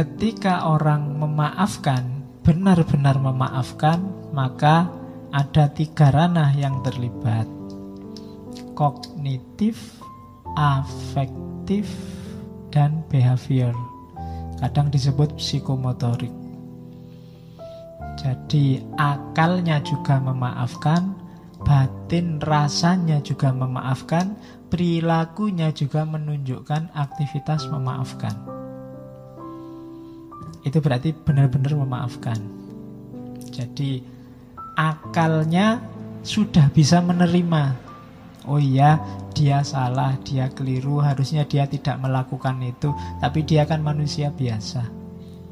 ketika orang memaafkan, benar-benar memaafkan, maka ada tiga ranah yang terlibat. Kognitif, afektif, dan behavior. Kadang disebut psikomotorik. Jadi akalnya juga memaafkan, batin rasanya juga memaafkan, perilakunya juga menunjukkan aktivitas memaafkan. Itu berarti benar-benar memaafkan. Jadi akalnya sudah bisa menerima. Oh iya, dia salah, dia keliru, harusnya dia tidak melakukan itu, tapi dia kan manusia biasa.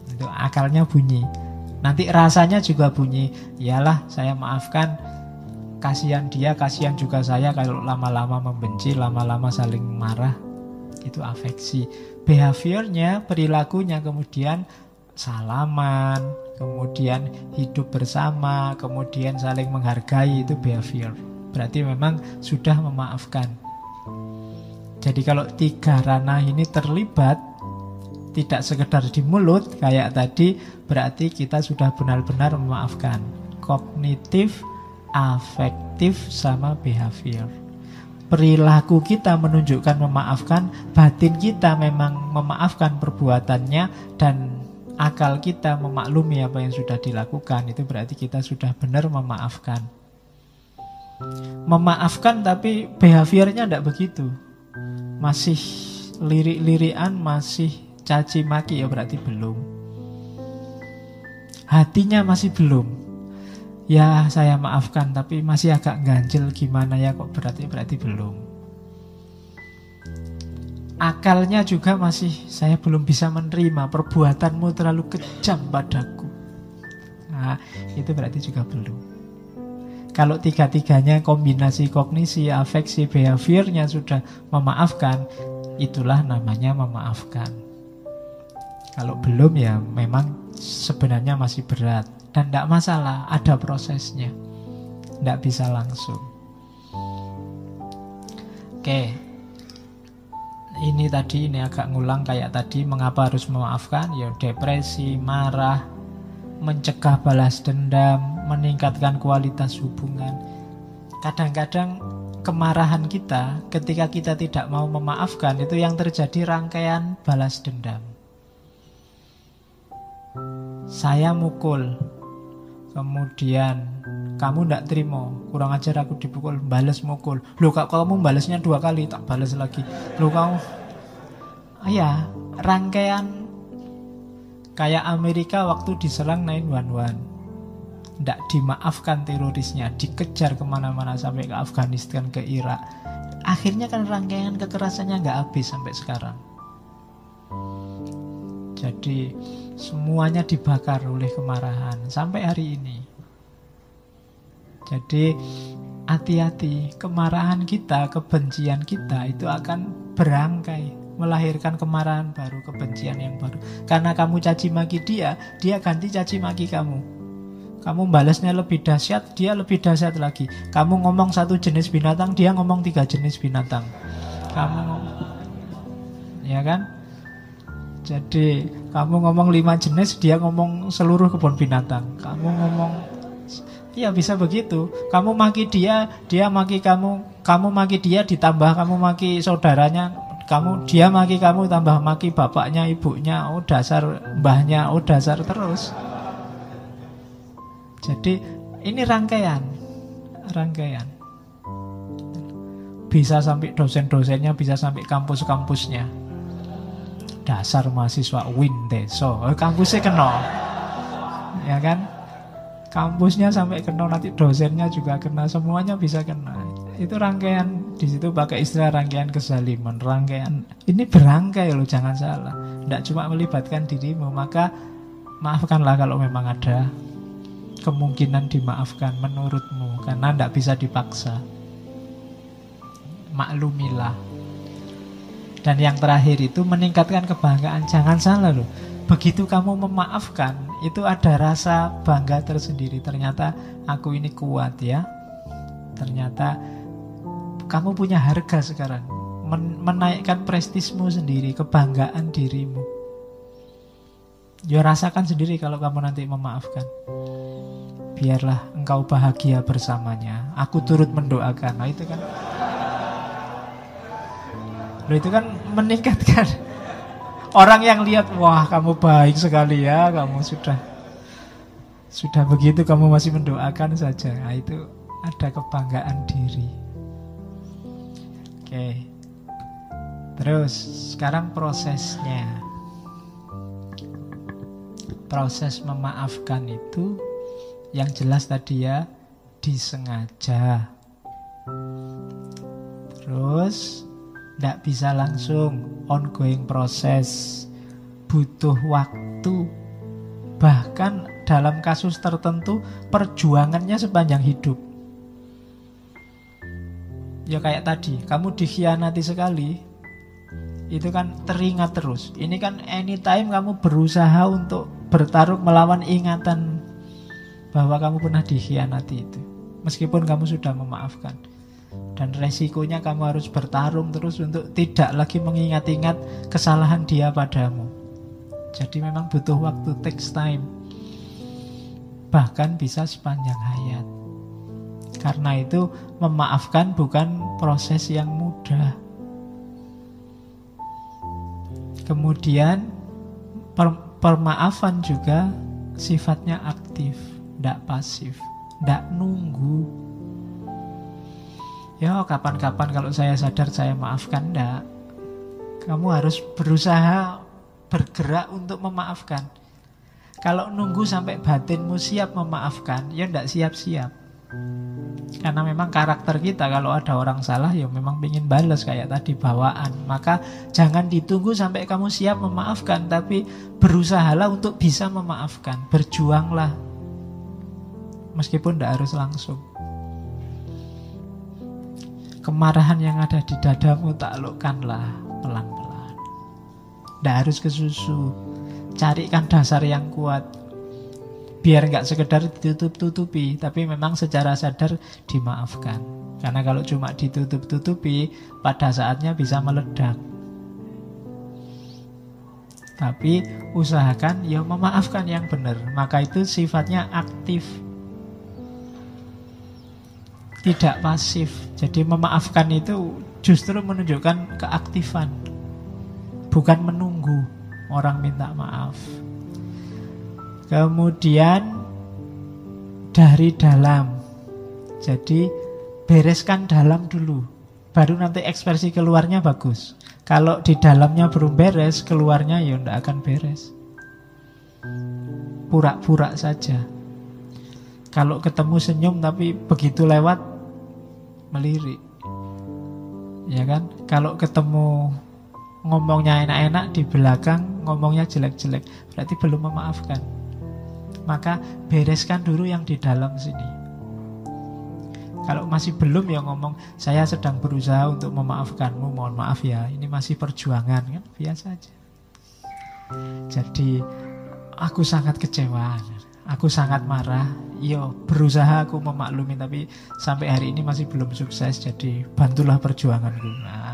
Itu akalnya bunyi. Nanti rasanya juga bunyi, iyalah saya maafkan, kasihan dia, kasihan juga saya kalau lama-lama membenci, lama-lama saling marah. Itu afeksi. Behaviornya, perilakunya kemudian salaman, kemudian hidup bersama, kemudian saling menghargai itu behavior. Berarti memang sudah memaafkan. Jadi kalau tiga ranah ini terlibat, tidak sekedar di mulut kayak tadi berarti kita sudah benar-benar memaafkan kognitif afektif sama behavior perilaku kita menunjukkan memaafkan batin kita memang memaafkan perbuatannya dan akal kita memaklumi apa yang sudah dilakukan itu berarti kita sudah benar memaafkan memaafkan tapi behaviornya tidak begitu masih lirik-lirian masih caci maki ya berarti belum. Hatinya masih belum. Ya saya maafkan tapi masih agak ganjel gimana ya kok berarti berarti belum. Akalnya juga masih saya belum bisa menerima perbuatanmu terlalu kejam padaku. Nah, itu berarti juga belum. Kalau tiga-tiganya kombinasi kognisi, afeksi, behaviornya sudah memaafkan, itulah namanya memaafkan. Kalau belum ya memang sebenarnya masih berat dan tidak masalah, ada prosesnya. Tidak bisa langsung. Oke. Tadi ini agak ngulang kayak tadi mengapa harus memaafkan? Ya depresi, marah, mencegah balas dendam, meningkatkan kualitas hubungan. Kadang-kadang kemarahan kita ketika kita tidak mau memaafkan itu yang terjadi rangkaian balas dendam. Saya mukul. Kemudian kamu tidak terima, kurang ajar aku dipukul, balas mukul. Loh kak kamu balasnya dua kali, tak balas lagi. Loh kamu, ya rangkaian kayak Amerika waktu diserang 911 tidak dimaafkan terorisnya, dikejar ke mana-mana sampai ke Afghanistan, ke Irak. Akhirnya kan rangkaian kekerasannya nggak habis sampai sekarang. Jadi Semuanya dibakar oleh kemarahan sampai hari ini. Jadi hati-hati, kemarahan kita, kebencian kita itu akan berangkai melahirkan kemarahan baru, kebencian yang baru. Karena kamu caci maki dia, dia ganti caci maki kamu. Kamu balasnya lebih dahsyat, dia lebih dahsyat lagi. Kamu ngomong satu jenis binatang, dia ngomong tiga jenis binatang. Kamu, ya kan? Jadi kamu ngomong lima jenis, dia ngomong seluruh kebun binatang. Kamu ngomong, ya bisa begitu. Kamu maki dia, dia maki kamu. Kamu maki dia, ditambah kamu maki saudaranya. Kamu dia maki kamu, tambah maki bapaknya, ibunya. Oh dasar mbahnya, oh dasar terus. Jadi ini rangkaian, rangkaian. Bisa sampai dosen-dosennya, bisa sampai kampus-kampusnya dasar mahasiswa win deso oh, kampusnya kena ya kan kampusnya sampai kena nanti dosennya juga kena semuanya bisa kena itu rangkaian di situ pakai istilah rangkaian kesaliman rangkaian ini berangkai loh jangan salah tidak cuma melibatkan dirimu maka maafkanlah kalau memang ada kemungkinan dimaafkan menurutmu karena tidak bisa dipaksa maklumilah dan yang terakhir itu meningkatkan kebanggaan. Jangan salah loh. Begitu kamu memaafkan, itu ada rasa bangga tersendiri. Ternyata aku ini kuat ya. Ternyata kamu punya harga sekarang. Men menaikkan prestismu sendiri, kebanggaan dirimu. Ya rasakan sendiri kalau kamu nanti memaafkan. Biarlah engkau bahagia bersamanya. Aku turut mendoakan. Nah itu kan Loh itu kan meningkatkan Orang yang lihat Wah kamu baik sekali ya Kamu sudah Sudah begitu kamu masih mendoakan saja Nah itu ada kebanggaan diri Oke Terus sekarang prosesnya proses memaafkan itu yang jelas tadi ya disengaja. Terus tidak bisa langsung ongoing proses, butuh waktu. Bahkan dalam kasus tertentu perjuangannya sepanjang hidup. Ya kayak tadi, kamu dikhianati sekali, itu kan teringat terus. Ini kan anytime kamu berusaha untuk bertarung melawan ingatan bahwa kamu pernah dikhianati itu. Meskipun kamu sudah memaafkan. Dan resikonya kamu harus bertarung terus untuk tidak lagi mengingat-ingat kesalahan dia padamu. Jadi memang butuh waktu, takes time. Bahkan bisa sepanjang hayat. Karena itu memaafkan bukan proses yang mudah. Kemudian permaafan juga sifatnya aktif, tidak pasif, tidak nunggu. Ya kapan-kapan kalau saya sadar saya maafkan, tidak. Kamu harus berusaha bergerak untuk memaafkan. Kalau nunggu sampai batinmu siap memaafkan, ya tidak siap-siap. Karena memang karakter kita kalau ada orang salah ya memang ingin balas kayak tadi bawaan. Maka jangan ditunggu sampai kamu siap memaafkan, tapi berusahalah untuk bisa memaafkan. Berjuanglah. Meskipun tidak harus langsung. Kemarahan yang ada di dadamu taklukkanlah pelan-pelan. Tidak harus ke susu. Carikan dasar yang kuat biar nggak sekedar ditutup-tutupi, tapi memang secara sadar dimaafkan. Karena kalau cuma ditutup-tutupi, pada saatnya bisa meledak. Tapi usahakan ya memaafkan yang benar. Maka itu sifatnya aktif. Tidak pasif. Jadi memaafkan itu justru menunjukkan keaktifan. Bukan menunggu orang minta maaf. Kemudian dari dalam. Jadi bereskan dalam dulu. Baru nanti ekspresi keluarnya bagus. Kalau di dalamnya belum beres, keluarnya ya tidak akan beres. Pura-pura saja. Kalau ketemu senyum tapi begitu lewat melirik. Ya kan? Kalau ketemu ngomongnya enak-enak di belakang ngomongnya jelek-jelek, berarti belum memaafkan maka bereskan dulu yang di dalam sini. Kalau masih belum ya ngomong, saya sedang berusaha untuk memaafkanmu, mohon maaf ya, ini masih perjuangan kan, biasa aja. Jadi aku sangat kecewa, aku sangat marah, yo berusaha aku memaklumi tapi sampai hari ini masih belum sukses, jadi bantulah perjuanganku. Nah,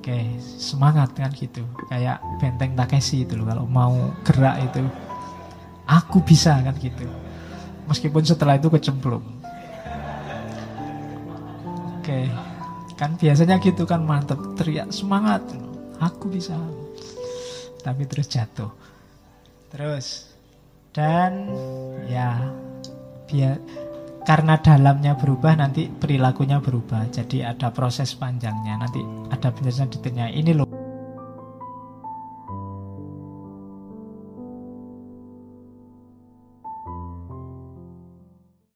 Oke, semangat kan gitu. Kayak benteng Takeshi itu loh kalau mau gerak itu. Aku bisa kan gitu. Meskipun setelah itu kecemplung. Oke. Kan biasanya gitu kan mantep teriak semangat. Aku bisa. Tapi terus jatuh. Terus dan ya biar karena dalamnya berubah nanti perilakunya berubah. Jadi ada proses panjangnya. Nanti ada penjelasan detailnya. Ini loh